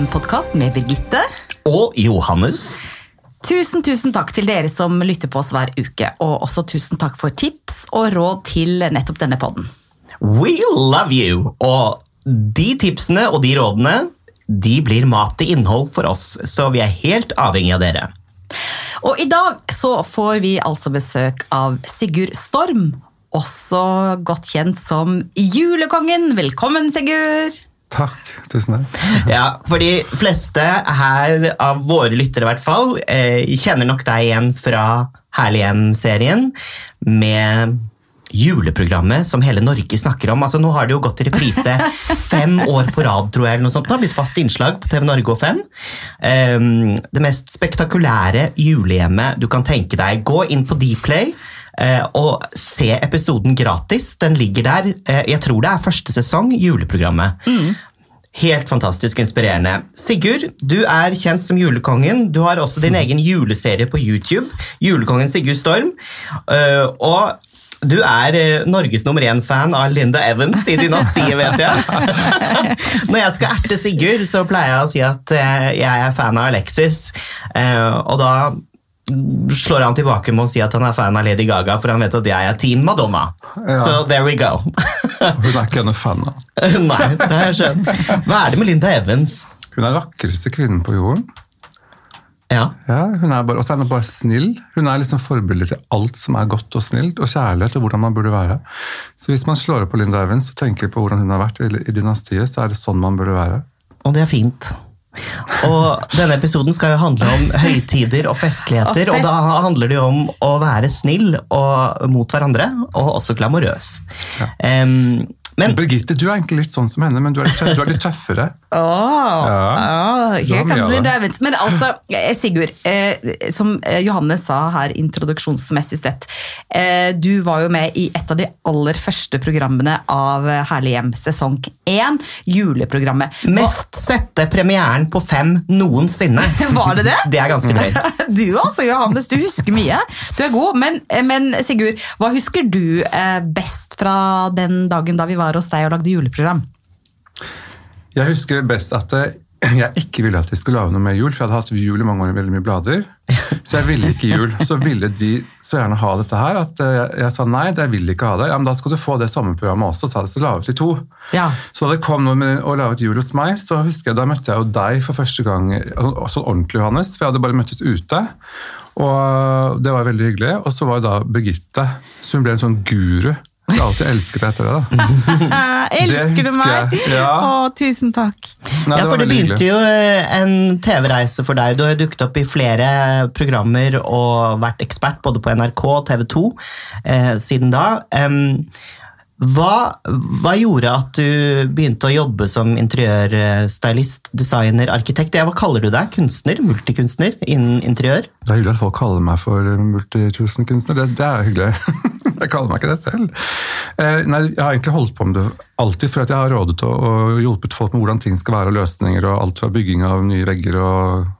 Hjem-podkast med Birgitte. Og Johannes. Tusen, tusen takk til dere som lytter på oss hver uke. Og også tusen takk for tips og råd til nettopp denne podden. We love you! Og de tipsene og de rådene de blir mat til innhold for oss, så vi er helt avhengig av dere. Og i dag så får vi altså besøk av Sigurd Storm. Også godt kjent som Julekongen. Velkommen, Sigurd! Takk. Tusen takk. Ja, For de fleste her, av våre lyttere i hvert fall, eh, kjenner nok deg igjen fra Herlig hjem-serien med juleprogrammet som hele Norge snakker om. Altså Nå har det jo gått i reprise fem år på rad, tror jeg. eller noe sånt. Det har blitt fast innslag på TV Norge og 5. Um, det mest spektakulære julehjemmet du kan tenke deg. Gå inn på Dplay. Uh, og se episoden gratis. Den ligger der. Uh, jeg tror det er første sesong, juleprogrammet. Helt fantastisk inspirerende. Sigurd, du er kjent som julekongen. Du har også din egen juleserie på YouTube. Julekongen Sigurd Storm. Uh, og du er eh, Norges nummer én-fan av Linda Evans i Dynastiet, vet jeg. Når jeg skal erte Sigurd, så pleier jeg å si at eh, jeg er fan av Alexis. Eh, og da slår han tilbake med å si at han er fan av Lady Gaga, for han vet at jeg er Team Madonna. Ja. Så there we go. Hun er ikke en fan av. Nei, det har jeg skjønt. Hva er det med Linda Evans? Hun er vakreste kvinnen på jorden. Ja, Ja, hun er bare, Og så er hun bare snill. Hun er liksom forbildet til alt som er godt og snilt, og kjærlighet og hvordan man burde være. Så hvis man slår opp på Linda Evans og tenker på hvordan hun har vært i, i dynastiet, så er det sånn man burde være. og det er fint. Og denne episoden skal jo handle om høytider og festligheter, Og og, da handler det jo om å være snill og, mot hverandre, og også glamorøs. Em, men Birgitte, du er egentlig litt sånn som henne, men du er litt, tøff- du er litt tøffere. Oh, Ja. oh, okay. Men altså, eh, Sigurd, eh, som Johanne Johannes sa her introduksjonsmessig sett, eh, du var jo med i et av de aller første programmene av eh, Herlig hjem, sesong 1, juleprogrammet. Mest sette premieren på fem noensinne. Var det det? Det er ganske drøyt. Du altså, Johannes, du husker mye. Du er god. Men, eh, men Sigurd, hva husker du eh, best fra den dagen da vi var hos deg og lagde juleprogram? Jeg husker best at eh, jeg ikke ville at de skulle lage noe med jul, for jeg hadde hatt jul i mange år i veldig mye blader. Så jeg ville ikke jul. Så ville de så gjerne ha dette her, at eh, jeg, jeg sa nei, jeg vil ikke ha det. Ja, men da skal du få det sommerprogrammet også, sa de, så la vi til to. Ja. Så det kom noe med å lage et jul hos meg, så husker jeg da møtte jeg jo deg for første gang, sånn ordentlig, Johannes, for jeg hadde bare møttes ute. Og det var veldig hyggelig. Og så var jo da Birgitte, så hun ble en sånn guru. Jeg har alltid elsket deg etter det. da. Elsker du meg? ja. Å, tusen takk. Nei, Ja, for det begynte hyggelig. jo eh, en TV-reise for deg. Du har jo dukket opp i flere programmer og vært ekspert både på NRK og TV 2 eh, siden da. Em, hva, hva gjorde at du begynte å jobbe som interiørstylist, designer, arkitekt? Hva kaller du deg? Kunstner? Multikunstner innen interiør? Det er hyggelig at folk kaller meg for multitusenkunstner. Det, det er hyggelig. jeg kaller meg ikke det selv. Eh, nei, jeg har egentlig holdt på med det alltid, for jeg har rådet og hjulpet folk med hvordan ting skal være, og løsninger, og alt fra bygging av nye vegger og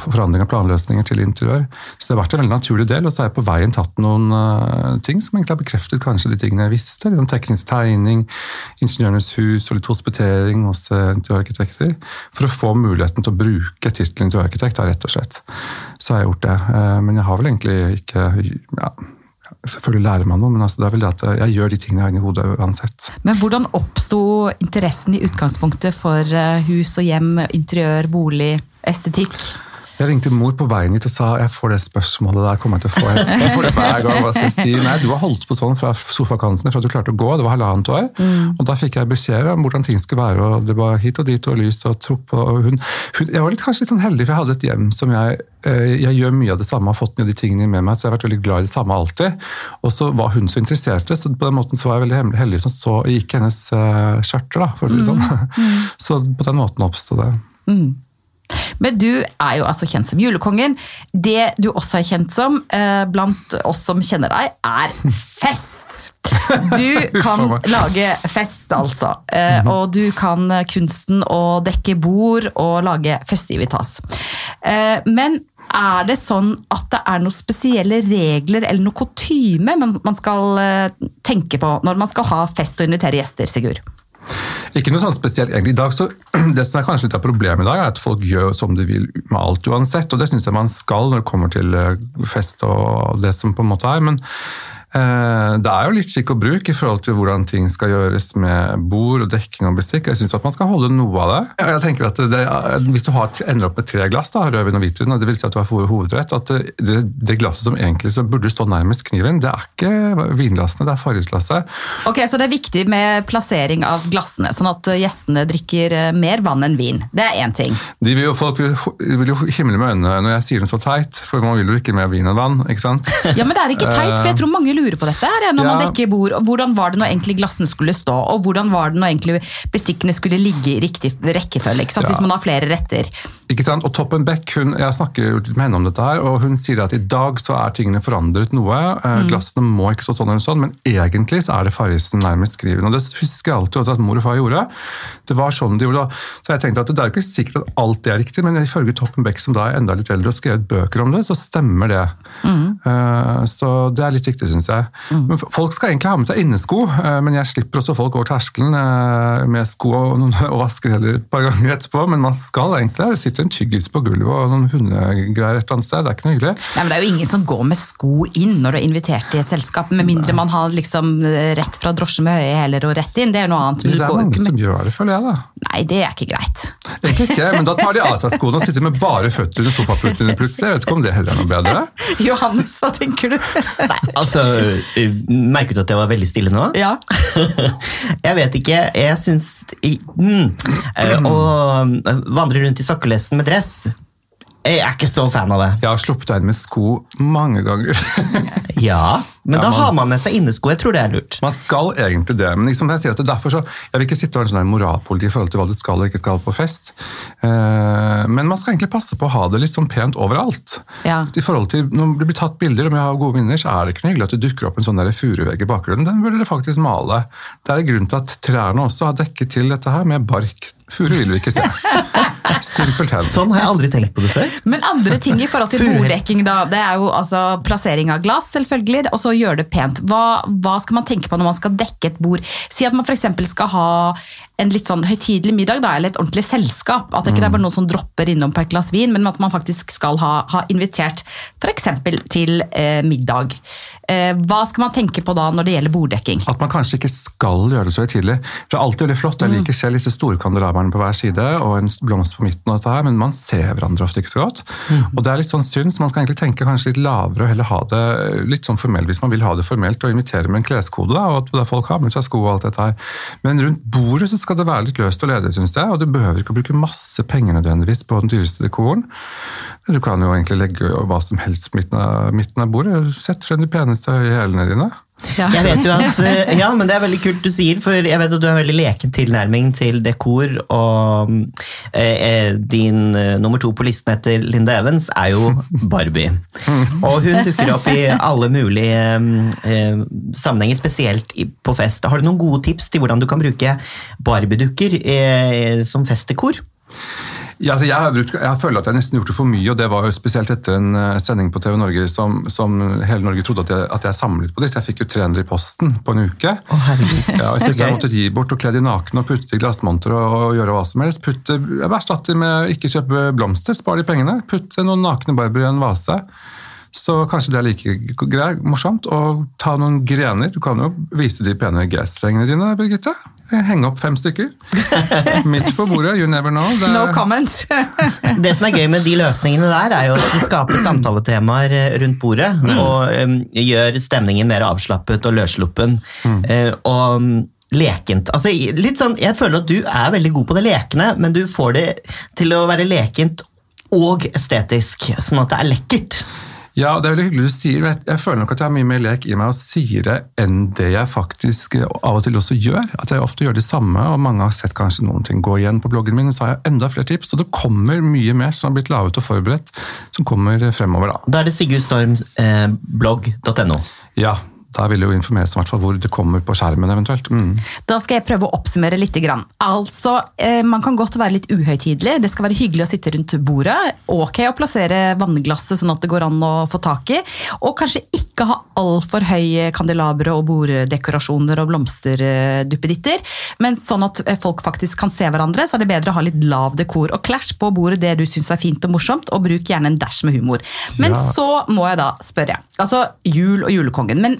forandring av planløsninger til interiør. Så det har vært en veldig naturlig del, og så har jeg på veien tatt noen uh, ting som egentlig har bekreftet kanskje de tingene jeg visste. Om teknisk tegning, ingeniørenes hus og litt hospitering hos uh, interiørarkitekter. For å få muligheten til å bruke tittelen interiørarkitekt, rett og slett. Så har jeg gjort det. Uh, men jeg har vel egentlig ikke ja, Selvfølgelig lærer man noe, men altså det er vel det at jeg gjør de tingene jeg har inni hodet uansett. Men hvordan oppsto interessen i utgangspunktet for hus og hjem, interiør, bolig, estetikk? Jeg ringte mor på veien hit og sa jeg får det spørsmålet der. kommer jeg til å få. Jeg får det hver gang, hva skal jeg si? Nei, Du har holdt på sånn fra sofakansene fra du klarte å gå. Det var halvannet år. Og Da fikk jeg beskjed om hvordan ting skulle være. og Det var hit og dit og lys og tropp. og hun, hun, Jeg var litt, kanskje litt sånn heldig, for jeg hadde et hjem som jeg eh, Jeg gjør mye av det samme, har fått mye av de tingene med meg, så jeg har vært veldig glad i det samme alltid. Og så var hun så interessert, så på den måten så var jeg veldig heldig som så gikk hennes skjørter, da, for å si det sånn. Så på den måten oppsto det. Men du er jo altså kjent som julekongen. Det du også er kjent som, eh, blant oss som kjenner deg, er fest! Du kan lage fest, altså. Eh, Og du kan kunsten å dekke bord og lage festivitas. Eh, Men er det sånn at det er noen spesielle regler eller noe kutyme man skal eh, tenke på når man skal ha fest og invitere gjester, Sigurd? Ikke noe sånn spesielt egentlig. I dag så, det som er kanskje litt av problemet i dag, er at folk gjør som de vil med alt uansett. Og det syns jeg man skal når det kommer til eh, fest og det som på en måte er. men det er jo litt skikk og bruk i forhold til hvordan ting skal gjøres med bord og dekking og bestikk. Jeg syns man skal holde noe av det. Jeg tenker at det, Hvis du har, ender opp med tre glass, da, rødvin og hvitvin, og det vil si at du har hovedrett, at det, det glasset som egentlig burde stå nærmest kniven, det er ikke vinglassene, det er farrisglasset. Ok, Så det er viktig med plassering av glassene, sånn at gjestene drikker eh, mer vann enn vin. Det er én ting. De vil jo, folk vil, vil jo himle med øynene når jeg sier noe så teit, for man vil jo ikke mer vin enn vann. ikke sant? Ja, Men det er ikke teit, for jeg tror mange lurer lurer på dette her, når ja. man dekker bord. Hvordan var det når egentlig glassene skulle stå, og hvordan var det når egentlig bestikkene skulle ligge i riktig rekkefølge? Ja. Hvis man har flere retter. Ikke sant? Og Toppen Beck hun, jeg snakker litt med henne om dette her, og hun sier at i dag så er tingene forandret noe. Eh, mm. Glassene må ikke stå sånn eller sånn, men egentlig så er det Farrisen nærmest skriven. Og det husker jeg alltid også at mor og far gjorde. Det var sånn de gjorde. Så jeg tenkte at det er jo ikke sikkert at alt det er riktig, men ifølge Toppen Beck, som da er enda litt eldre og skrevet bøker om det, så stemmer det. Mm. Uh, så det er litt viktig, syns jeg. Mm. Folk skal egentlig ha med seg innesko, uh, men jeg slipper også folk over terskelen uh, med sko og, og vasker heller et par ganger etterpå. Men man skal egentlig det sitter en tyggis på gulvet og noen hundegreier et eller annet sted. Det er ikke noe hyggelig. Nei, men Det er jo ingen som går med sko inn når du er invitert i et selskap, med mindre man har liksom rett fra drosje med høye hæler og rett inn. Det er noe annet. Men det er mange som gjør det, føler jeg. da. Nei, det er ikke greit. Egentlig ikke, men da tar de av seg skoene og sitter med bare føtter under sofaputene plutselig. Jeg vet ikke om det heller er noe bedre. Johannes, hva tenker du? Nei, altså, Merket du at jeg var veldig stille nå? Ja. jeg vet ikke. Jeg syns mm, Å vandre rundt i sokkelesten med dress jeg er ikke så fan av det. Jeg har sluppet deg inn med sko mange ganger. ja, men ja, da man, har man med seg innesko. Jeg tror det er lurt. Man skal egentlig det. Men liksom jeg sier at derfor så, jeg vil ikke sitte og være en sånn moralpoliti i forhold til hva du skal og ikke skal på fest. Eh, men man skal egentlig passe på å ha det litt sånn pent overalt. Ja. I forhold til, Når det blir tatt bilder, om jeg har gode minner, så er det ikke noe hyggelig at det dukker opp en sånn furuvegg i bakgrunnen. Den burde dere faktisk male. Det er grunn til at trærne også har dekket til dette her med bark. Furu vil vi ikke se. Sånn har jeg aldri tenkt på det før. Men andre ting i forhold til bordrekking, da. Det er jo altså plassering av glass, selvfølgelig, og så gjøre det pent. Hva, hva, skal man tenke på når man skal dekke et bord? Si at man f.eks. skal ha en litt sånn høytidelig middag, da, eller et ordentlig selskap. At det ikke mm. er bare noen som dropper innom på et glass vin, men at man faktisk skal ha, ha invitert f.eks. til eh, middag. Eh, hva skal man tenke på da når det gjelder borddekking? At man kanskje ikke skal gjøre det så høytidelig. Det er alltid veldig flott. Jeg mm. liker selv disse store kandelabrene på hver side og en blomst på midten, og dette her, men man ser hverandre ofte ikke så godt. Mm. Og det er litt sånn synd, så man skal egentlig tenke kanskje litt lavere og heller ha det litt sånn formelt hvis man vil ha det formelt, og invitere med en kleskode, da, og at folk har med seg sko og alt dette her. Men rundt bordet så skal det være litt løst og ledig, syns jeg, og du behøver ikke å bruke masse penger nødvendigvis på den dyreste dekoren. Du kan jo egentlig legge hva som helst midten av, midten av bordet. Sett frem de peneste høye hælene dine. Ja. Jeg vet jo at, eh, ja, men Det er veldig kult du sier, for jeg vet at du har en veldig leken tilnærming til dekor. Og eh, eh din eh, nummer to på listen etter Linda Evans er jo Barbie. Og hun dukker opp i alle mulige eh, sammenhenger, spesielt på fest. Har du noen gode tips til hvordan du kan bruke Barbie-dukker eh, som festdekor? Ja, altså jeg, har brukt, jeg, føler at jeg nesten gjort det for mye, og det var jo spesielt etter en uh, sending på TV Norge som, som, hele Norge trodde at jeg, at jeg, samlet på disse. Jeg fikk jo 300 i posten på en uke. Oh, ja, og jeg måtte gi bort og kle de nakne og putte i glassmonter og, og, gjøre hva som helst. Putte, Erstatt dem med ikke kjøpe blomster, spar de pengene. Putte noen nakne barber i en vase. Så kanskje det er like greit, morsomt å ta noen grener. Du kan jo vise de pene G-strengene dine, Birgitte. Henge opp fem stykker. Midt på bordet. You never know. Er... No comments. det som er gøy med de løsningene der, er jo at de skaper samtaletemaer eh, rundt bordet. Mm. Og um, gjør stemningen mer avslappet og løssluppen. Mm. Uh, og um, lekent. Altså, litt sånn, jeg føler at du er veldig god på det lekne, men du får det til å være lekent og estetisk, sånn at det er lekkert. Ja, det er veldig hyggelig du sier. Jeg, jeg føler nok at jeg har mye mer lek i meg og sier det enn det jeg faktisk av og til også gjør. At jeg ofte gjør det samme, og mange har sett kanskje noen ting gå igjen på bloggen min. Så har jeg enda flere tips, og det kommer mye mer som har blitt laget og forberedt, som kommer fremover da. Da er det sigurdstormblogg.no. Eh, ja, da vil det jo informeres om hvor det kommer på skjermen eventuelt. Mm. Da skal jeg prøve å oppsummere litt. Altså, eh, Man kan godt være litt uhøytidelig. Det skal være hyggelig å sitte rundt bordet. Ok å plassere vannglasset sånn at det går an å få tak i. Og kanskje ikke ha altfor høye kandelabre og borddekorasjoner og blomsterduppeditter. Men sånn at eh, folk faktisk kan se hverandre, så er det bedre å ha litt lav dekor. Og clash på bordet det du syns er fint og morsomt, og bruk gjerne en dash med humor. Men Ja. så må jeg da spørre. Altså, jul og julekongen men,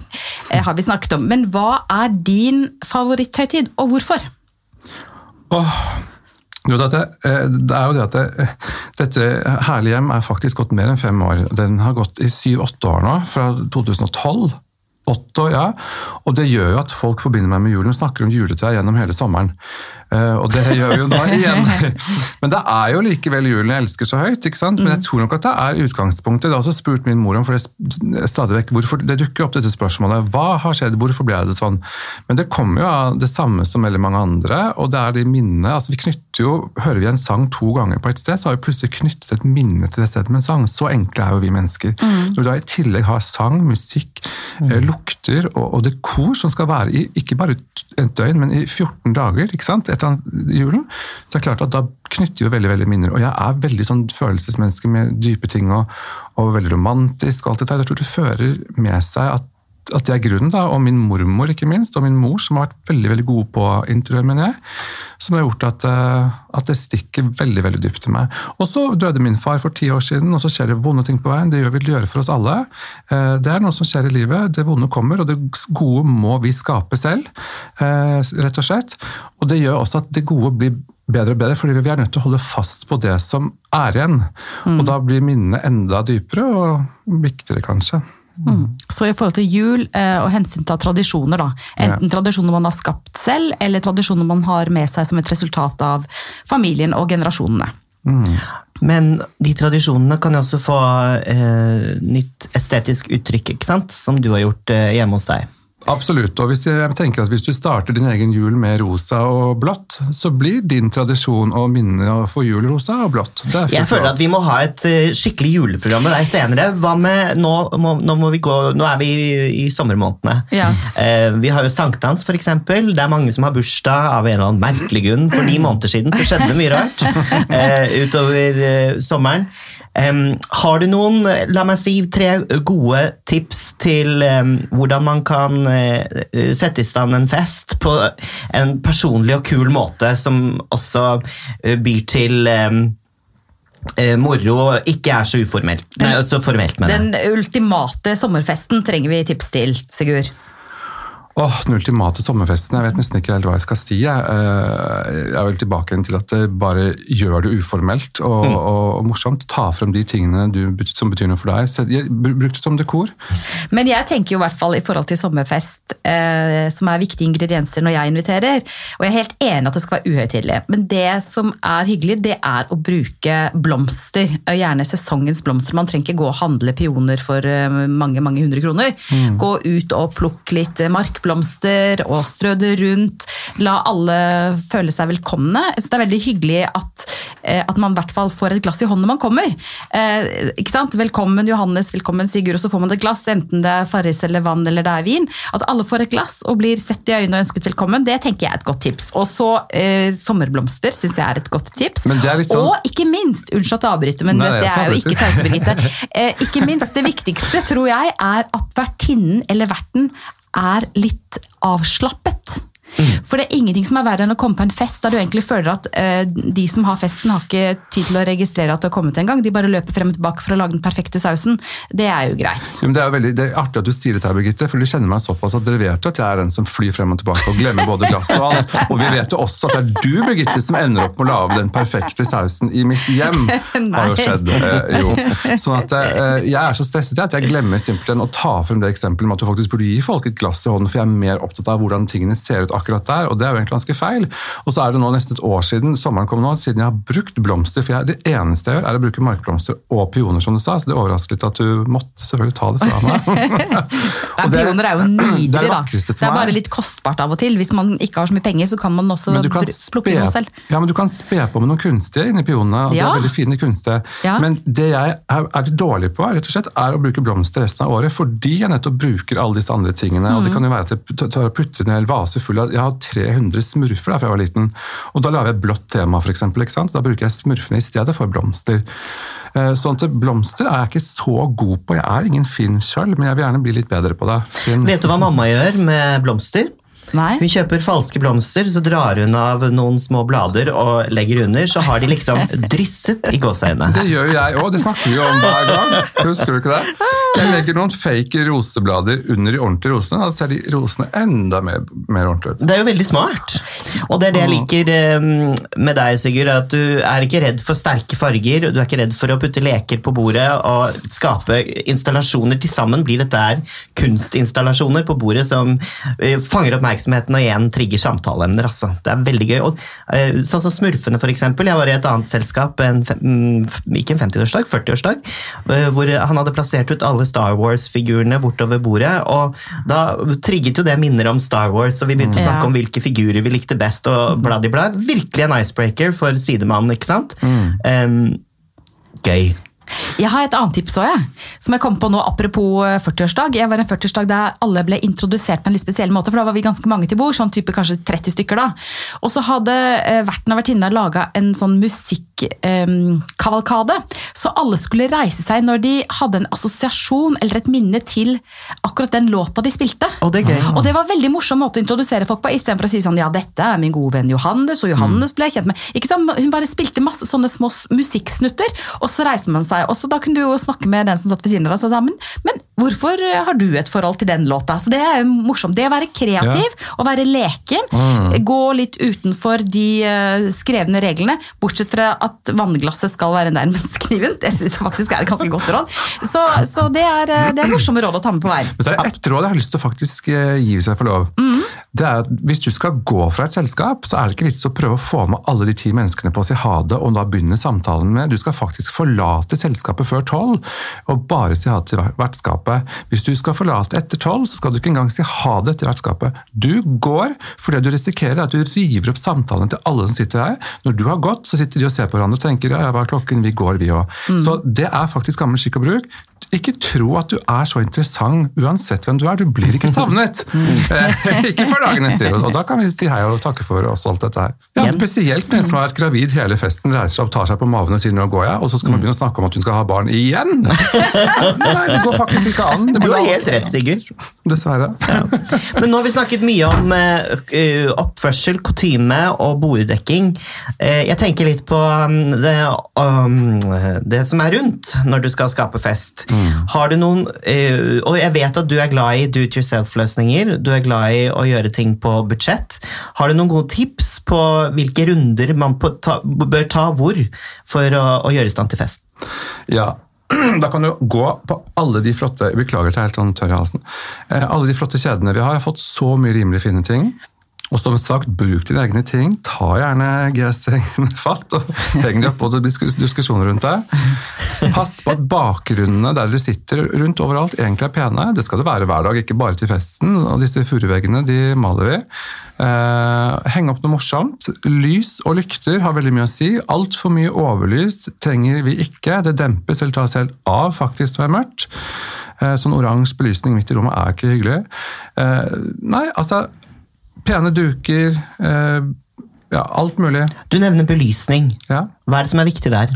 eh, har vi snakket om. Men hva er din favoritthøytid, og hvorfor? Åh, eh, det er jo det at det, dette herlige hjem er faktisk gått mer enn fem år. Den har gått i syv-åtte år nå, fra 2012. Åtte år, ja. Og det gjør jo at folk forbinder meg med julen og snakker om juletre gjennom hele sommeren. Eh, Og det gjør vi jo da igjen. Men det er jo likevel julen jeg elsker så høyt. ikke sant? Men jeg tror nok at det er utgangspunktet. Det har også spurt min mor om, for det, stadig vekk, hvorfor, det dukker opp dette spørsmålet. Hva har skjedd? Hvorfor ble det sånn? Men det kommer jo av det samme som veldig mange andre, og det er de minnene. altså vi knytter jo, Hører vi en sang to ganger på et sted, så har vi plutselig knyttet et minne til det stedet med en sang. Så enkle er jo vi mennesker. Når du da i tillegg har sang, musikk, mm. lukter og, og dekor som skal være i ikke bare et døgn, men i 14 dager ikke sant? Etter julen, så er det klart at da knytter vi veldig veldig minner. Og jeg er veldig sånn følelsesmenneske med dype ting og, og veldig romantisk. og alt dette. Jeg tror det fører med seg at at det er grunnen, da, og min mormor ikke minst, og min mor, som har vært veldig veldig gode på interiør, mener jeg, som har gjort at, eh, at det stikker veldig veldig dypt til meg. Og så døde min far for ti år siden, og så skjer det vonde ting på veien. Det gjør vi gjøre for oss alle. Eh, Det er noe som skjer i livet. Det vonde kommer, og det gode må vi skape selv, eh, rett og slett. Og det gjør også at det gode blir bedre og bedre, fordi vi er nødt til å holde fast på det som er igjen. Og da blir minnene enda dypere og viktigere, kanskje. Så i forhold til jul eh, og hensyn til tradisjoner, da. Enten tradisjoner man har skapt selv, eller tradisjoner man har med seg som et resultat av familien og generasjonene. Men de tradisjonene kan jo også få eh, nytt estetisk uttrykk, ikke sant? Som du har gjort eh, hjemme hos deg. Absolutt. og hvis jeg tenker at hvis du starter din egen jul med rosa og blått, så blir din tradisjon å minne å få jul rosa og blått. Det er Jeg føler at vi må ha et eh, skikkelig juleprogram med deg senere. Hva med nå, må, nå, må vi gå, nå er vi i, i sommermånedene. Ja. Eh, vi har jo sankthans, for eksempel. Det er mange som har bursdag av en eller annen merkelig grunn. For ni måneder siden så skjedde det mye rart eh, utover eh, sommeren. Em, har du noen, la meg si, tre gode tips til um, hvordan man kan uh, sette i stand en fest på en personlig og kul måte, som også uh, byr til um, uh, moro og ikke er så uformelt. Nei, så formelt, med Den Den ultimate sommerfesten trenger vi tips til, Sigurd. Åh, Den ultimate sommerfesten. Jeg vet nesten ikke helt hva jeg skal si. Jeg, Eh, jeg er vel tilbake til at det bare gjør det uformelt og, Mm. og, og morsomt. Ta frem de tingene du, som betyr noe for deg. Så jeg, bruk det som dekor. Men jeg tenker jo i hvert fall i forhold til sommerfest, eh, som er viktige ingredienser når jeg inviterer, og jeg er helt enig at det skal være uhøytidelig, men det som er hyggelig, det er å bruke blomster, gjerne sesongens blomster. Man trenger ikke gå og handle pioner for eh, mange, mange hundre kroner. Gå ut og plukke litt eh, markblomster og strø det rundt. La alle føle seg velkomne. Så det er veldig hyggelig at, eh, at man i hvert fall får et glass i hånden når man kommer. Eh, ikke sant? Velkommen Johannes, velkommen Sigurd, og så får man et glass, enten det er Farris eller vann eller det er vin. At alle får et glass og blir sett i øynene og ønsket velkommen, det tenker jeg er et godt tips. Og så eh, sommerblomster syns jeg er et godt tips. Sånn- Og ikke minst, unnskyld at jeg avbryter, men Nei, vet, det er jo ikke tause Birgitte. Eh, ikke minst det viktigste, tror jeg, er at vertinnen eller verten er litt avslappet. For det er ingenting som er verre enn å komme på en fest der du egentlig føler at eh, de som har festen, har ikke tid til å registrere at du har kommet en gang. De bare løper frem og tilbake for å lage den perfekte sausen. Det er jo greit. Ja, men det, er veldig, det er artig at du sier dette, her, Birgitte, for du kjenner meg såpass at dere vet jo at jeg er den som flyr frem og tilbake og glemmer både glass og alt. Og vi vet jo også at det er du, Birgitte, som ender opp med å lage den perfekte sausen i mitt hjem. har jo Nei. skjedd. Eh, jo. Sånn at eh, Jeg er så stresset at jeg glemmer simpelthen å ta frem det eksempelet med at du faktisk burde gi folk et glass i hånden, for jeg er mer opptatt av hvordan tingene ser ut akkurat der, og det er jo egentlig ganske feil. Og så er det nå nesten et år siden sommeren kom nå, siden jeg har brukt blomster. For jeg, det eneste jeg gjør, er å bruke markblomster og pioner, som du sa. Så det overrasker litt at du måtte selvfølgelig ta det fra meg. Ja, Og Pioner er jo nydelig, det er da. Det er bare litt kostbart av og til. Hvis man ikke har så mye penger, så kan man også kan, plukke noe selv. ja, men du kan spe på med noen kunstige inni pionene. og Ja. Det er veldig fine kunstige. Ja. Men det jeg er, er litt dårlig på, rett og slett, er å bruke blomster resten av året, fordi jeg nettopp bruker alle disse andre tingene. og Mm. Det kan jo være at jeg og putter en hel vase full av Jeg har 300 smurfer da fra jeg var liten. Og da lager jeg blått tema, for eksempel, ikke sant? Da bruker jeg smurfene i stedet for blomster. Eh, Sånn at Blomster er jeg ikke så god på. Jeg er ingen Finn sjøl, men jeg vil gjerne bli litt bedre på det. Finn. Vet du hva mamma gjør med blomster? Nei? Hun kjøper falske blomster, så drar hun av noen små blader og legger under, så har de liksom drysset i gåseøynene. Det gjør jeg òg, det snakker vi jo om hver gang. Husker du ikke det? Jeg legger noen fake roseblader under de ordentlige rosene, da ser de rosene enda mer, mer ordentlige ut. Det er jo veldig smart. Og det er det jeg liker eh, med deg, Sigurd. At du er ikke redd for sterke farger. Du er ikke redd for å putte leker på bordet og skape installasjoner. Til sammen blir dette her kunstinstallasjoner på bordet som eh, fanger oppmerksomheten og igjen trigger samtaleemner. Altså. Det er veldig gøy. Og, eh, sånn som Smurfene, for eksempel. Jeg var i et annet selskap, en, fem- mm, ikke en 50-årsdag, 40-årsdag, eh, hvor han hadde plassert ut alle Star Wars-figurene bortover bordet. Og da trigget jo det minner om Star Wars, og vi begynte å snakke om hvilke figurer vi likte best, og blad-i-blad. Virkelig en icebreaker for sidemannen, ikke sant? Um, gøy. Jeg har et annet tips også, jeg, som jeg kom på nå apropos eh, 40-årsdag. Jeg var en 40-årsdag der alle ble introdusert på en litt spesiell måte, for da var vi ganske mange til bord, sånn type kanskje 30 stykker da. Og så hadde eh, verten og vertinna laga en sånn musikkavalkade, så alle skulle reise seg når de hadde en assosiasjon eller et minne til akkurat den låta de spilte. Å, det er. Og det var en veldig morsom måte å introdusere folk på, istedenfor å si sånn ja, dette er min gode venn Johannes, og Johannes ble jeg kjent med. Ikke sant? Hun bare spilte masse sånne små musikksnutter, og så reiste man seg. Og så da kunne du jo snakke med den som satt ved siden av deg og sa men, men hvorfor eh, har du et forhold til den låta? Så det er jo morsomt. Det å være kreativ og være leken, gå litt utenfor de eh, skrevne reglene, bortsett fra at vannglasset skal være nærmest kniven. Det syns jeg faktisk er et ganske godt råd. Så, så det, er, eh, det er morsomme råd å ta med på veien. Men så er det ett råd jeg har lyst til å faktisk eh, gi seg for lov. Det er at Hvis du skal gå fra et selskap, så er det ikke vits å prøve å få med alle de ti menneskene på å si ha det, og da begynne samtalen med Du skal faktisk forlate selskapet før tolv, og bare si ha det til ver- vertskapet. Hvis du skal forlate etter tolv, så skal du ikke engang si ha det til vertskapet. Du går fordi du risikerer at du river opp samtalen til alle som sitter her. Når du har gått, så sitter de og ser på hverandre og tenker ja, hva er klokken, vi går, vi òg. Så det er faktisk gammel skikk og bruk. Ikke tro at du er så interessant uansett hvem du er. Du blir ikke savnet. Eh, ikke for dagen etter. Og da kan vi si hei og takke for oss alt dette her. Ja, spesielt den en som har vært gravid hele festen, reiser seg opp, tar seg på maven og sier nå går jeg, og så skal man begynne å snakke om at hun skal ha barn igjen! Nei, det går faktisk ikke an. Det Du har helt rett, Sigurd. Dessverre. Men nå har vi snakket mye om eh, oppførsel, kutyme og borddekking. Eh, jeg tenker litt på um, det, um, det som er rundt når du skal skape fest. Har du noen eh, Og jeg vet at du er glad i do it yourself-løsninger. Du er glad i å gjøre ting på budsjett. Har du noen gode tips på hvilke runder man på, ta, bør ta hvor for å, å gjøre i stand til fest? Ja, da kan du gå på alle de flotte Beklager jeg er helt sånn tørr i halsen. Eh, alle de flotte kjedene vi har, har fått så mye rimelig fine ting. Og som sagt, bruk dine egne ting. Ta gjerne GS-hengende fatt og heng deg opp på diskusjoner rundt deg. Pass på at bakgrunnene der dere sitter rundt overalt, egentlig er pene. Det skal det være hver dag, ikke bare til festen. Og disse furuveggene de maler vi. Eh, heng opp noe morsomt. Lys og lykter har veldig mye å si. Altfor mye overlys trenger vi ikke. Det dempes eller tas helt av faktisk når det er mørkt. Eh, sånn oransje belysning midt i rommet er ikke hyggelig. Eh, nei, altså Pene duker, eh, ja, alt mulig. Du nevner belysning. Ja. Hva er det som er viktig der?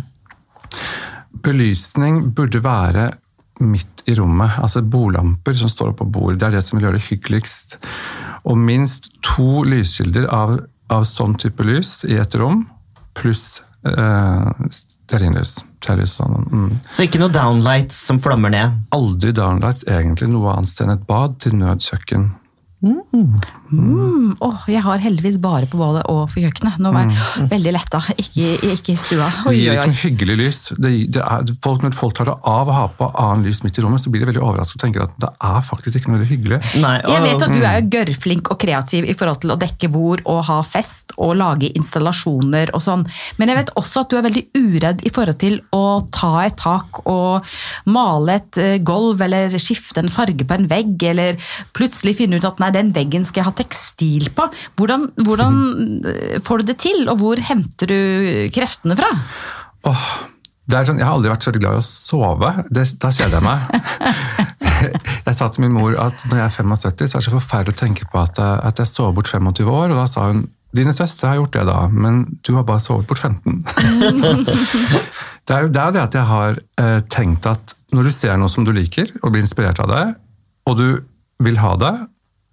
Belysning burde være midt i rommet. Altså bordlamper som står på bordet. Det er det som vil gjøre det hyggeligst. Og minst to lyskilder av, av sånn type lys i et rom, pluss eh, stearinlys. Sånn, mm. Så ikke noe downlights som flammer ned. Aldri downlights egentlig noe annet enn et bad til nødkjøkken. Mm, åh, jeg har heldigvis bare på bålet og på kjøkkenet. Nå var jeg veldig letta, ikke, ikke i stua. Det gir ikke oi. noe hyggelig lys. Det, det er, folk, når folk tar det av og har på annen lys midt i rommet, så blir de veldig overrasket og tenker at det er faktisk ikke noe veldig hyggelig. Nei, Jeg vet at du Mm. er jo gørrflink og kreativ i forhold til å dekke bord og ha fest og lage installasjoner og sånn, men jeg vet også at du er veldig uredd i forhold til å ta et tak og male et eh, gulv eller skifte en farge på en vegg, eller plutselig finne ut at nei, den veggen skal jeg ha tekstil på. Hvordan, hvordan får du det til, og hvor henter du kreftene fra? Er sånn, jeg har aldri vært så glad i å sove. Det, da kjeder jeg meg. Jeg sa til min mor at når jeg er 75, så er det så forferdelig å tenke på at, at jeg sover bort 25 år. Og da sa hun dine søstre har gjort det, da, men du har bare sovet bort 15. det er jo det, det at jeg har eh, tenkt at når du ser noe som du liker, og blir inspirert av det, og du vil ha det,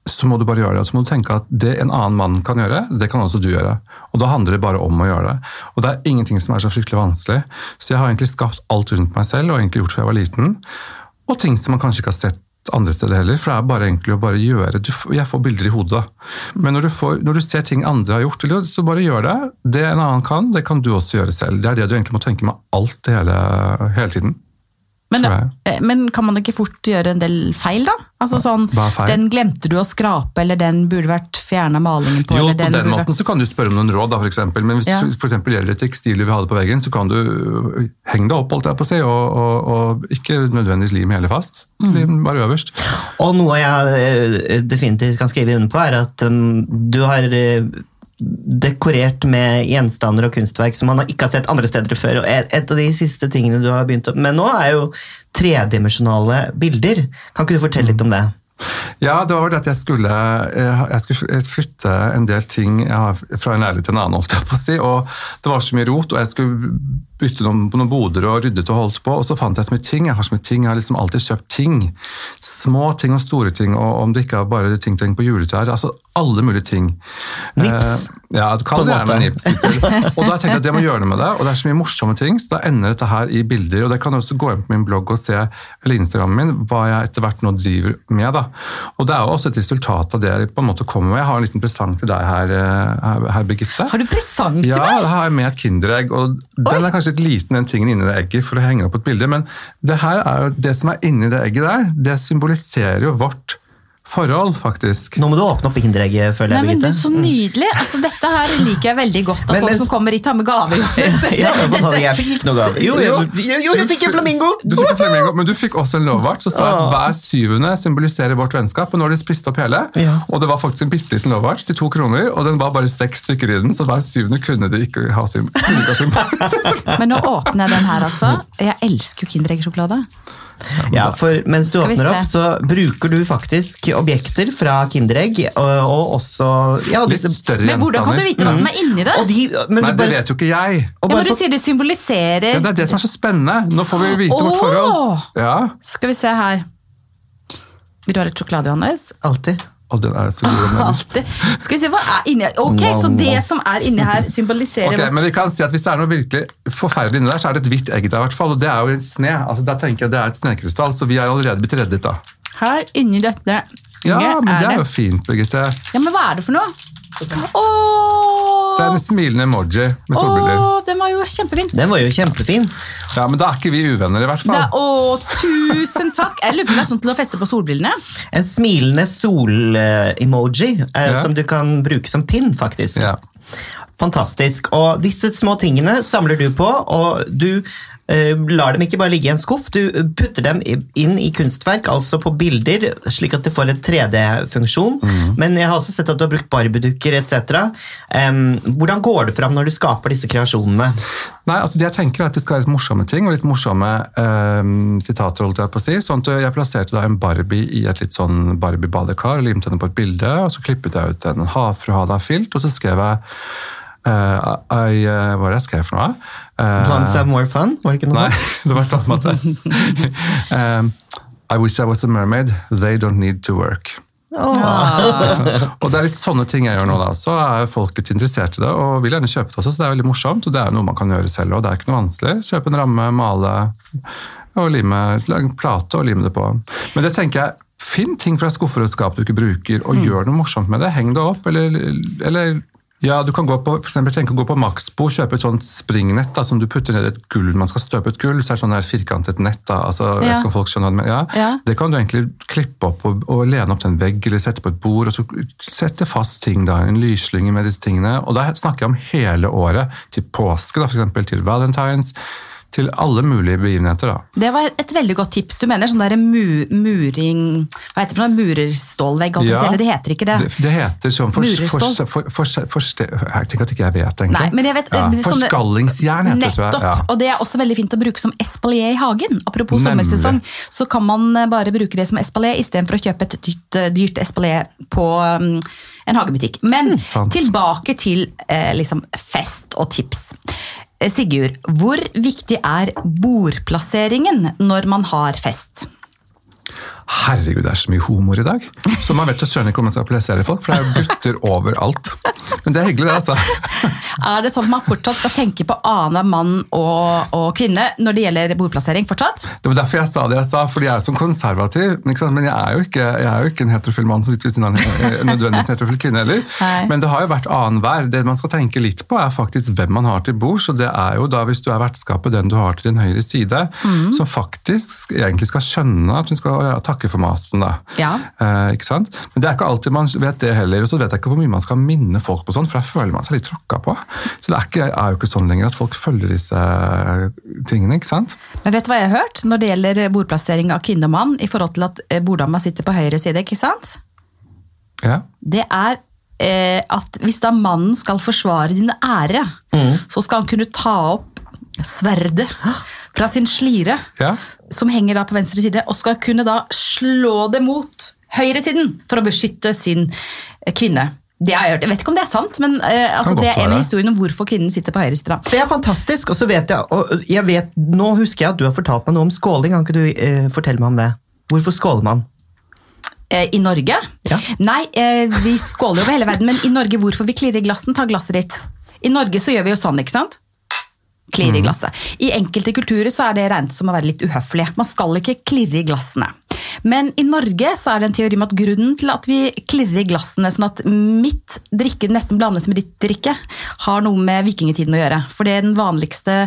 så må du bare gjøre det. Så må du tenke at det en annen mann kan gjøre, det kan også du gjøre. Og da handler det bare om å gjøre det. Og det er ingenting som er så fryktelig vanskelig. Så jeg har egentlig skapt alt rundt meg selv, og egentlig gjort fra jeg var liten. Og ting som man kanskje ikke har sett andre steder heller, for det er bare egentlig å bare gjøre. Du, jeg får bilder i hodet. Men når du, får, når du ser ting andre har gjort, så bare gjør det. Det en annen kan, det kan du også gjøre selv. Det er det du egentlig må tenke med alt hele, hele tiden. Men, eh, men kan man ikke fort gjøre en del feil, da? Altså sånn, Hva er feil? Den glemte du å skrape, eller den burde vært fjerna malingen på. Jo, eller på den burde... måten så kan du spørre om noen råd, da, eksempel. Men hvis Ja. for eksempel gjelder det tekstilet vi hadde på veggen, så kan du øh, henge det opp, holdt jeg på å si, og, og, og ikke nødvendigvis lim hele fast. Mm. Lim bare øverst. Og noe jeg eh, definitivt kan skrive under på, er at um, du har eh, dekorert med gjenstander og kunstverk som man ikke har sett andre steder før. Og et, av de siste tingene du har begynt å... med nå, er jo tredimensjonale bilder. Kan ikke du fortelle litt om det? Ja, det var vel at jeg skulle, eh, jeg skulle flytte en del ting fra en leilighet til en annen, holdt jeg på å si, og det var så mye rot, og jeg skulle bytte noen, på noen boder og ryddet og holdt på, og så fant jeg så mye ting. Jeg har så mye ting, jeg har liksom alltid kjøpt ting. Små ting og store ting, og om det ikke er bare ting ting på juletrær, altså alle mulige ting. Nips, Eh, ja, du kan gjerne nips. Og da tenkte jeg at jeg må gjøre noe med det, og det er så mye morsomme ting, så da ender dette her i bilder, og det kan du også gå inn på min blogg og se, eller Instagrammen min, hva jeg etter hvert nå driver med da. Og det er jo også et resultat av det jeg på en måte kommer med. Jeg har en liten presang til deg her, eh, her, her Birgitte. Har du presang til meg? Ja, det har jeg med et kinderegg, og den er kanskje litt liten den tingen inni det egget for å henge opp et bilde, men det her er jo det som er inni det egget der, det symboliserer jo vårt forhold, faktisk. Nå må du åpne opp kinderegget, føler jeg. Nei, men du, Birgitte. Så nydelig! Altså, dette her liker jeg veldig godt. At Men- folk men- som kommer hit, har med gave. ja, jeg fikk ikke noe gave. Jo, jo, jo, jo jeg fikk en flamingo! Du fikk en flamingo, men du fikk også en lovvart som sa at hver syvende symboliserer vårt vennskap. og Nå har de spist opp hele. Ja. Og det var faktisk en bitte liten lovvart til to kroner, og den var bare seks stykker i den, så hver syvende kunne de ikke ha symbol. Men nå åpner jeg den her, altså. Jeg elsker jo Kinderegg-sjokolade. Ja, for mens du åpner opp, så bruker du faktisk objekter fra Kinderegg, og, og også ja, Litt større Men hvordan kan du vite hva som er inni det? og de, men Nei, du det bare, vet jo ikke jeg. og Ja, men du for, sier det symboliserer Ja, det er det som er så spennende. Nå får vi vite vårt forhold. Ja, Skal vi se her. Vil du ha litt sjokolade, Johannes? Alltid. Og den er så god. men-. Skal vi se, hva er inni her? Ok, så det som er inni her, symboliserer Ok, men vi kan si at Hvis det er noe virkelig forferdelig inni der, så er det et hvitt egg der, i hvert fall, og det er jo en sne. altså Da tenker jeg det er et snekrystall, så vi er allerede blitt reddet, da. Her inni dette Ja, men det er jo fint, Birgitte. Ja, men hva er det for noe? Åh! Det er en smilende emoji med solbriller. Åh, den var jo kjempefin. Den var jo kjempefin. Ja, Men da er ikke vi uvenner, i hvert Det fall. er, å, tusen takk! Jeg lurer på om det er sånn til å feste på solbrillene. En smilende sol-emoji eh, Ja. som du kan bruke som pin, faktisk. Ja. Fantastisk. Og disse små tingene samler du på, og du lar dem ikke bare ligge i en skuff, du putter dem inn i kunstverk, altså på bilder, slik at det får en 3D-funksjon. Men jeg har også sett at du har brukt barbiedukker etc. Um, hvordan går det fram når du skaper disse kreasjonene? Nei, altså det jeg tenker er at Det skal være litt morsomme ting og litt morsomme um, sitater. holdt Jeg på å si. Sånn at Jeg plasserte da en Barbie i et litt sånn Barbie-badekar og limte henne på et bilde. og Så klippet jeg ut en havfruhada-filt, og så skrev jeg eh, I, uh, Hva var det jeg skrev for noe? Uh, Plants have more fun? Var det ikke noe Nei, det var et annet måte. um, I wish I was a mermaid. They don't need to work. Og det er litt sånne ting jeg gjør nå, da. Så er folk litt interessert i det og vil gjerne kjøpe det også, så det er veldig morsomt. Og det er noe man kan gjøre selv òg, det er ikke noe vanskelig. Kjøpe en ramme, male og lime, lage en plate og lime det på. Men det tenker jeg Finn ting fra skuffer og skap du ikke bruker, og gjør noe morsomt med det. Heng det opp, eller, eller ja, du kan gå på, for eksempel, tenke å gå på Maxbo kjøpe et sånt springnett da, som du putter ned et gull. Man skal støpe et gull, så er det sånn der firkantet nett. da, altså, jeg vet ikke om folk skjønner det. Ja. Ja. Det kan du egentlig klippe opp og, og lene opp til en vegg eller sette på et bord. og så Sette fast ting, da, en lyslynge med disse tingene. Og da snakker jeg om hele året. Til påske, da, eksempel, til valentines. Til alle mulige begivenheter. da. Det var et veldig godt tips. Du mener sånn der mu muring Hva heter det for noe? Murerstålvegg? si, Eller det heter ikke det. Det, det heter sånn for, Murestål. for, for, for, tenker at ikke jeg vet, egentlig. Nei, men jeg vet, ja, det sånne- Forskallingsjern heter det, tror jeg. Nettopp, Ja. og det er også veldig fint å bruke som espalier i hagen. Apropos Nemlig. sommersesong, så kan man eh, bare bruke det som espalier istedenfor å kjøpe et dyrt, eh, dyrt espalier på um, en hagebutikk. Men mm, tilbake til eh, liksom fest og tips. Eh, Sigurd, hvor viktig er bordplasseringen når man har fest? Herregud, det er så mye humor i dag. Så man vet jo søren ikke om man skal plassere folk, for det er jo gutter overalt. Men det er hyggelig, det, altså. Er det sånn at man fortsatt skal tenke på annenhver mann og, og kvinne når det gjelder bordplassering? fortsatt? Det var derfor jeg sa det jeg sa, fordi jeg er jo sånn konservativ. Men jeg er, jo ikke, jeg er jo ikke en heterofil mann som sitter ved siden av en eh, nødvendigvis en heterofil kvinne heller. Nei. Men det har jo vært annenhver. Det man skal tenke litt på, er faktisk hvem man har til bords. Og det er jo da, hvis du er vertskapet, den du har til din høyre side, mm. som faktisk egentlig skal skjønne at hun skal ja, takke for maten. da. Ja. Eh, ikke sant? Men det er ikke alltid man vet det heller. Og så vet jeg ikke hvor mye man skal minne folk på sånn, for da føler man seg litt tråkka på. Så det er, ikke, er jo ikke sånn lenger at folk følger disse tingene. ikke sant? Men vet du hva jeg har hørt når det gjelder bordplassering av kvinne og mann i forhold til at eh, borddama sitter på høyre side? ikke sant? Ja. Det er eh, at hvis da mannen skal forsvare din ære, så skal han kunne ta opp sverdet fra sin slire, Ja. som henger da på venstre side, og skal kunne da slå det mot høyresiden for å beskytte sin eh, kvinne. Det har jeg hørt. Jeg vet ikke om det er sant, men eh, altså, det er en av historiene om hvorfor kvinnen sitter på høyre side. Det er fantastisk. Og så vet jeg, og jeg vet, nå husker jeg at du har fortalt meg noe om skåling. Kan ikke du eh, fortelle meg om det? Hvorfor skåler man? Eh, I Norge? Ja. Nei, eh, vi skåler over hele verden, men i Norge, hvorfor vi klirrer i glassen? Ta glasset ditt. I Norge så gjør vi jo sånn, ikke sant? Klirre i glasset. I enkelte kulturer så er det regnet som å være litt uhøflig. Man skal ikke klirre i glassene. Men i Norge så er det en teori om at grunnen til at vi klirrer i glassene, sånn at mitt drikke nesten blandes med ditt drikke, har noe med vikingtiden å gjøre. For det er den vanligste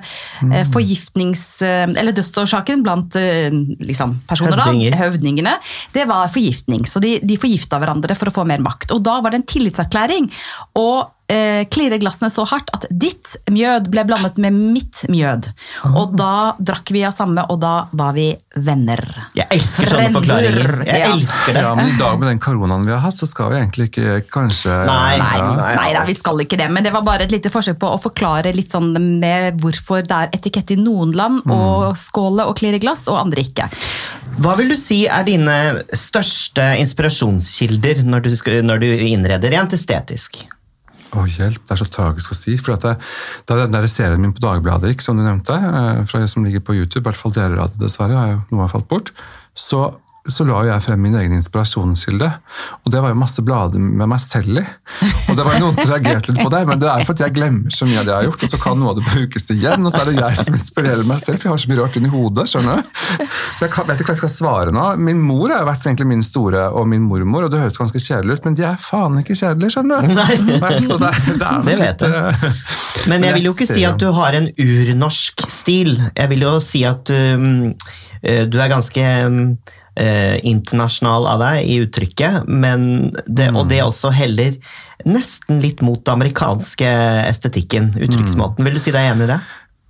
mm. forgiftnings... eh, Eller dødsårsaken blant eh, liksom, personer, Høvdinger. da, høvdingene, det var forgiftning. Så de, de forgifta hverandre for å få mer makt. Og da var det en tillitserklæring eh, klirre glassene så hardt at ditt mjød ble blandet med mitt mjød. Og da drakk vi av samme, og da var vi venner. Jeg elsker sånne forklaringer. Jeg Ja. elsker det. Ja, men i dag med den koronaen vi har hatt, så skal vi egentlig ikke kanskje Nei, Nei, nei, nei da, vi skal ikke det, men det var bare et lite forsøk på å forklare litt sånn med hvorfor det er etikette i noen land å skåle og klirre glass, og andre ikke. Hva vil du si er dine største inspirasjonskilder når du, skal, når du innreder rent estetisk? Å, hjelp, det er så tragisk å si. For at jeg, da den der serien min på Dagbladet gikk, som du nevnte, eh, fra, som ligger på YouTube, i hvert fall deler av det dessverre, har jo noe har falt bort, så, så la jeg frem min egen inspirasjonskilde. Og det var jo masse blader med meg selv i. Og det var jo noen som reagerte litt på det, men det er for at jeg glemmer så mye av det jeg har gjort, og så kan noe av det brukes igjen, og så er det jeg som inspirerer meg selv, for jeg har så mye rart inni hodet, skjønner du? Så jeg kan, vet ikke hva jeg skal svare nå. Min mor har jo vært egentlig min store, og min mormor, og det høres ganske kjedelig ut, men de er faen ikke kjedelige, skjønner du? Nei. Så det, det, er Det vet litt, jeg. eh, Men jeg vil jo ikke ser si at du har en urnorsk stil. Jeg vil jo si at um, eh, du er ganske um, eh, internasjonal av deg i uttrykket, men det, og det også heller nesten litt mot den amerikanske estetikken, uttrykksmåten. Vil du si deg enig i det?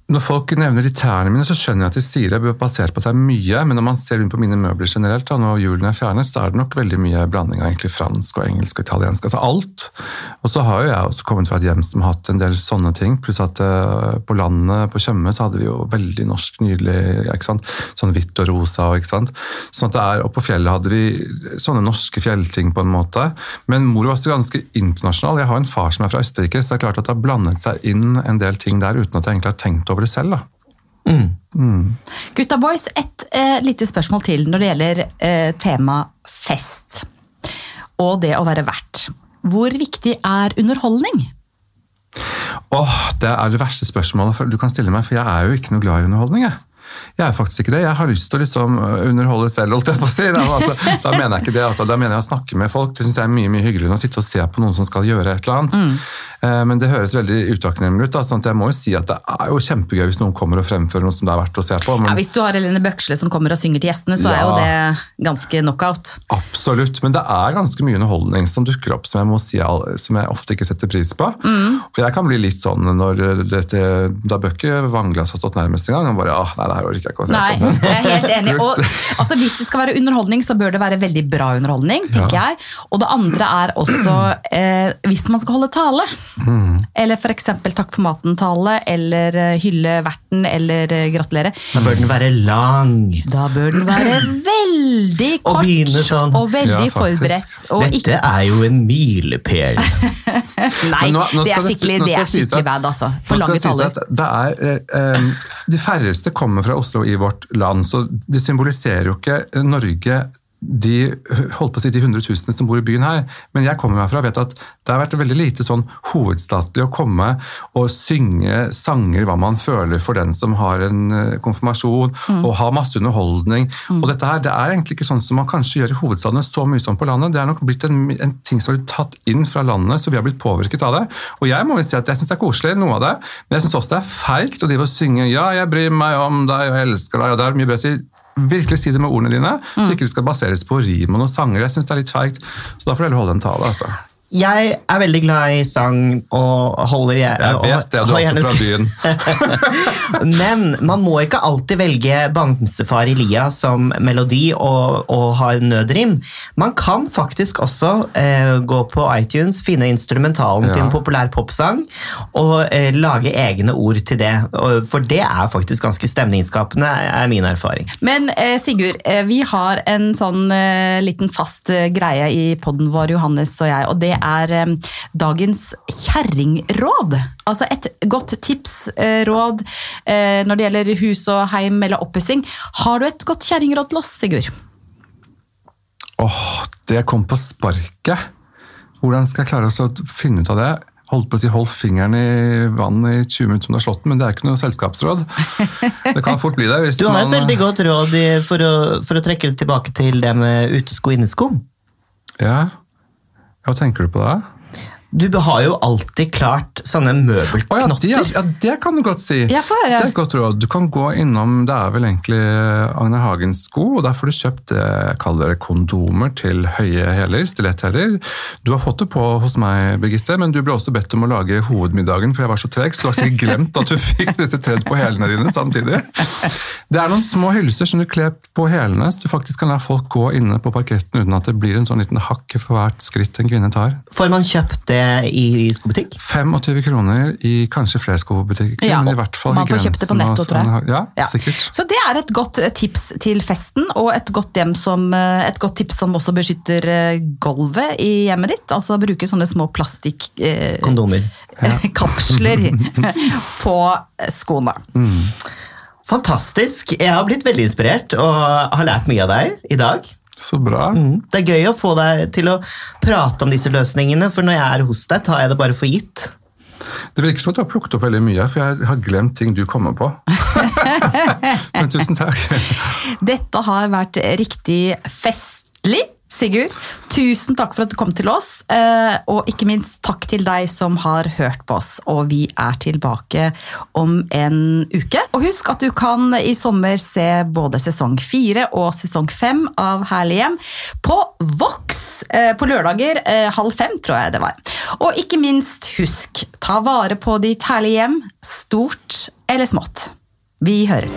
Når folk nevner de tærne mine, så skjønner jeg at de sier det basert på at det er mye, men når man ser rundt på mine møbler generelt, da, når hjulene er fjernet, så er det nok veldig mye blanding av egentlig fransk og engelsk og italiensk. Altså alt. Og så har jo jeg også kommet fra et hjem som har hatt en del sånne ting, pluss at eh, på landet, på Tjøme, så hadde vi jo veldig norsk, nydelig, ikke sant? sånn hvitt og rosa og ikke sant. Sånn at det er, og på fjellet hadde vi sånne norske fjellting på en måte. Men mor var også ganske internasjonal. Jeg har en far som er fra Østerrike, så det er klart at det har blandet seg inn en del ting der uten at jeg egentlig har tenkt over det selv. da. Gutta boys, et eh, lite spørsmål til når det gjelder eh, tema fest. Og det å være vert. Hvor viktig er underholdning? Åh, Det er det verste spørsmålet du kan stille meg, for jeg er jo ikke noe glad i underholdning. jeg. Jeg er faktisk ikke det. Jeg har lyst til å liksom underholde selv, holdt jeg på å si. Da, altså, da mener jeg ikke det. Altså. Da mener jeg å snakke med folk. Det syns jeg er mye mye hyggeligere enn å sitte og se på noen som skal gjøre et eller annet. Mm. Men det høres veldig utakknemlig ut. Da, sånn jeg må jo si at det er jo kjempegøy hvis noen kommer og fremfører noe som det er verdt å se på. Men... Ja, hvis du har Helene Bøksle som kommer og synger til gjestene, så ja, er jo det ganske knockout. Absolutt. Men det er ganske mye underholdning som dukker opp som jeg må si som jeg ofte ikke setter pris på. Mm. Og jeg kan bli litt sånn når dette, da Bøkke Vanglas har stått nærmest en gang, og bare ah, nei, her orker jeg ikke å se nei, på. Jeg er helt enig. Og, altså, hvis det skal være underholdning, så bør det være veldig bra underholdning, tenker ja. jeg. Og det andre er også eh, hvis man skal holde tale. Mm. Eller f.eks. takk for maten-tale, eller eh, hylle verten, eller uh, gratulere. Da bør den være lang. Da bør den være veldig kort og, sånn. og veldig ja, forberedt. Og Dette ikke... er jo en milepæl. Nei, nå, nå det er skikkelig, det, er skikkelig bad, altså. For lange taler. Det er, eh, eh, de færreste kommer fra Oslo i vårt land, så det symboliserer jo ikke Norge de holdt på å si de hundretusenene som bor i byen her, men jeg kommer meg fra og vet at det har vært veldig lite sånn hovedstatlig å komme og synge sanger hva man føler for den som har en eh, konfirmasjon, mm. og ha masse underholdning. Mm. Og dette her, Det er egentlig ikke sånn som man kanskje gjør i hovedstadene så mye som på landet. Det er nok blitt en, en ting som har blitt tatt inn fra landet, så vi har blitt påvirket av det. Og jeg må vel si at jeg syns det er koselig, noe av det, men jeg syns også det er feigt å drive og synge 'ja, jeg bryr meg om deg, og jeg elsker deg', og det er mye bedre å si virkelig si det med ordene dine, så ikke det skal baseres på rim og noen sanger. Jeg syns det er litt feigt, så da får du heller holde en tale. altså. Jeg er veldig glad i sang og holder gjerne Jeg vet det, du er også fra byen. Men man må ikke alltid velge Bamsefar lia som melodi og, og ha nødrim. Man kan faktisk også eh, gå på iTunes, finne instrumentalen ja. til en populær popsang og eh, lage egne ord til det. For det er faktisk ganske stemningsskapende, er min erfaring. Men eh, Sigurd, eh, vi har en sånn eh, liten fast eh, greie i poden vår, Johannes og jeg. og det er eh, dagens kjerringråd. Altså et godt tipsråd råd, når det gjelder hus og heim eller oppussing. Har du et godt kjerringråd til oss, Sigurd? Åh, oh, det kom på sparket. Hvordan skal jeg klare å finne ut av det? holdt på å si hold fingeren i vannet i 20 minutter som du har slått den, men det er ikke noe selskapsråd. Det kan fort bli det. du har man... et veldig godt råd for å, for å trekke tilbake til det med utesko og innesko. Ja, hva tenker du på da? Du har jo alltid klart sånne møbelknotter. Oh, ja, de, ja, det kan du godt si. Jeg får høre. Det er et godt råd. Du kan gå innom Det er vel egentlig Agner Hagens sko, og der får du kjøpt det jeg kaller kondomer til høye hæler, stiletthæler. Du har fått det på hos meg, Birgitte, men du ble også bedt om å lage hovedmiddagen, for jeg var så treg, så du har sikkert glemt at du fikk disse tredd på hælene dine samtidig. Det er noen små hylser som du kler på hælene, så du faktisk kan la folk gå inne på parketten uten at det blir en sånn liten hakk for hvert skritt en kvinne tar. Får man kjøpt det i skobutikk? 25 kroner i kanskje flere skobutikker. Ja, men i hvert fall man får kjøpt det på netto, tror jeg. Ja, ja, sikkert. Så det er et godt eh, tips til festen, og et godt, som, eh, et godt tips som også beskytter eh, gulvet i hjemmet ditt. Altså bruke sånne små plastikk... Eh, Kondomer. kapsler på skoene. Mm. Fantastisk. Jeg har blitt veldig inspirert og har lært mye av deg i dag. Så bra. Mm. Det er gøy å få deg til å prate om disse løsningene, for når jeg er hos deg, tar jeg det bare for gitt. Det virker som at du har plukket opp veldig mye, for jeg har glemt ting du kommer på. Men tusen takk. Dette har vært riktig festlig. Sigurd, tusen takk for at du kom til oss. Eh, og ikke minst takk til deg som har hørt på oss. Og vi er tilbake om en uke. Og husk at du kan i sommer se både sesong fire og sesong fem av Herlig hjem på Vox eh, på lørdager eh, halv fem, tror jeg det var. Og ikke minst husk, ta vare på ditt herlige hjem, stort eller smått. Vi høres.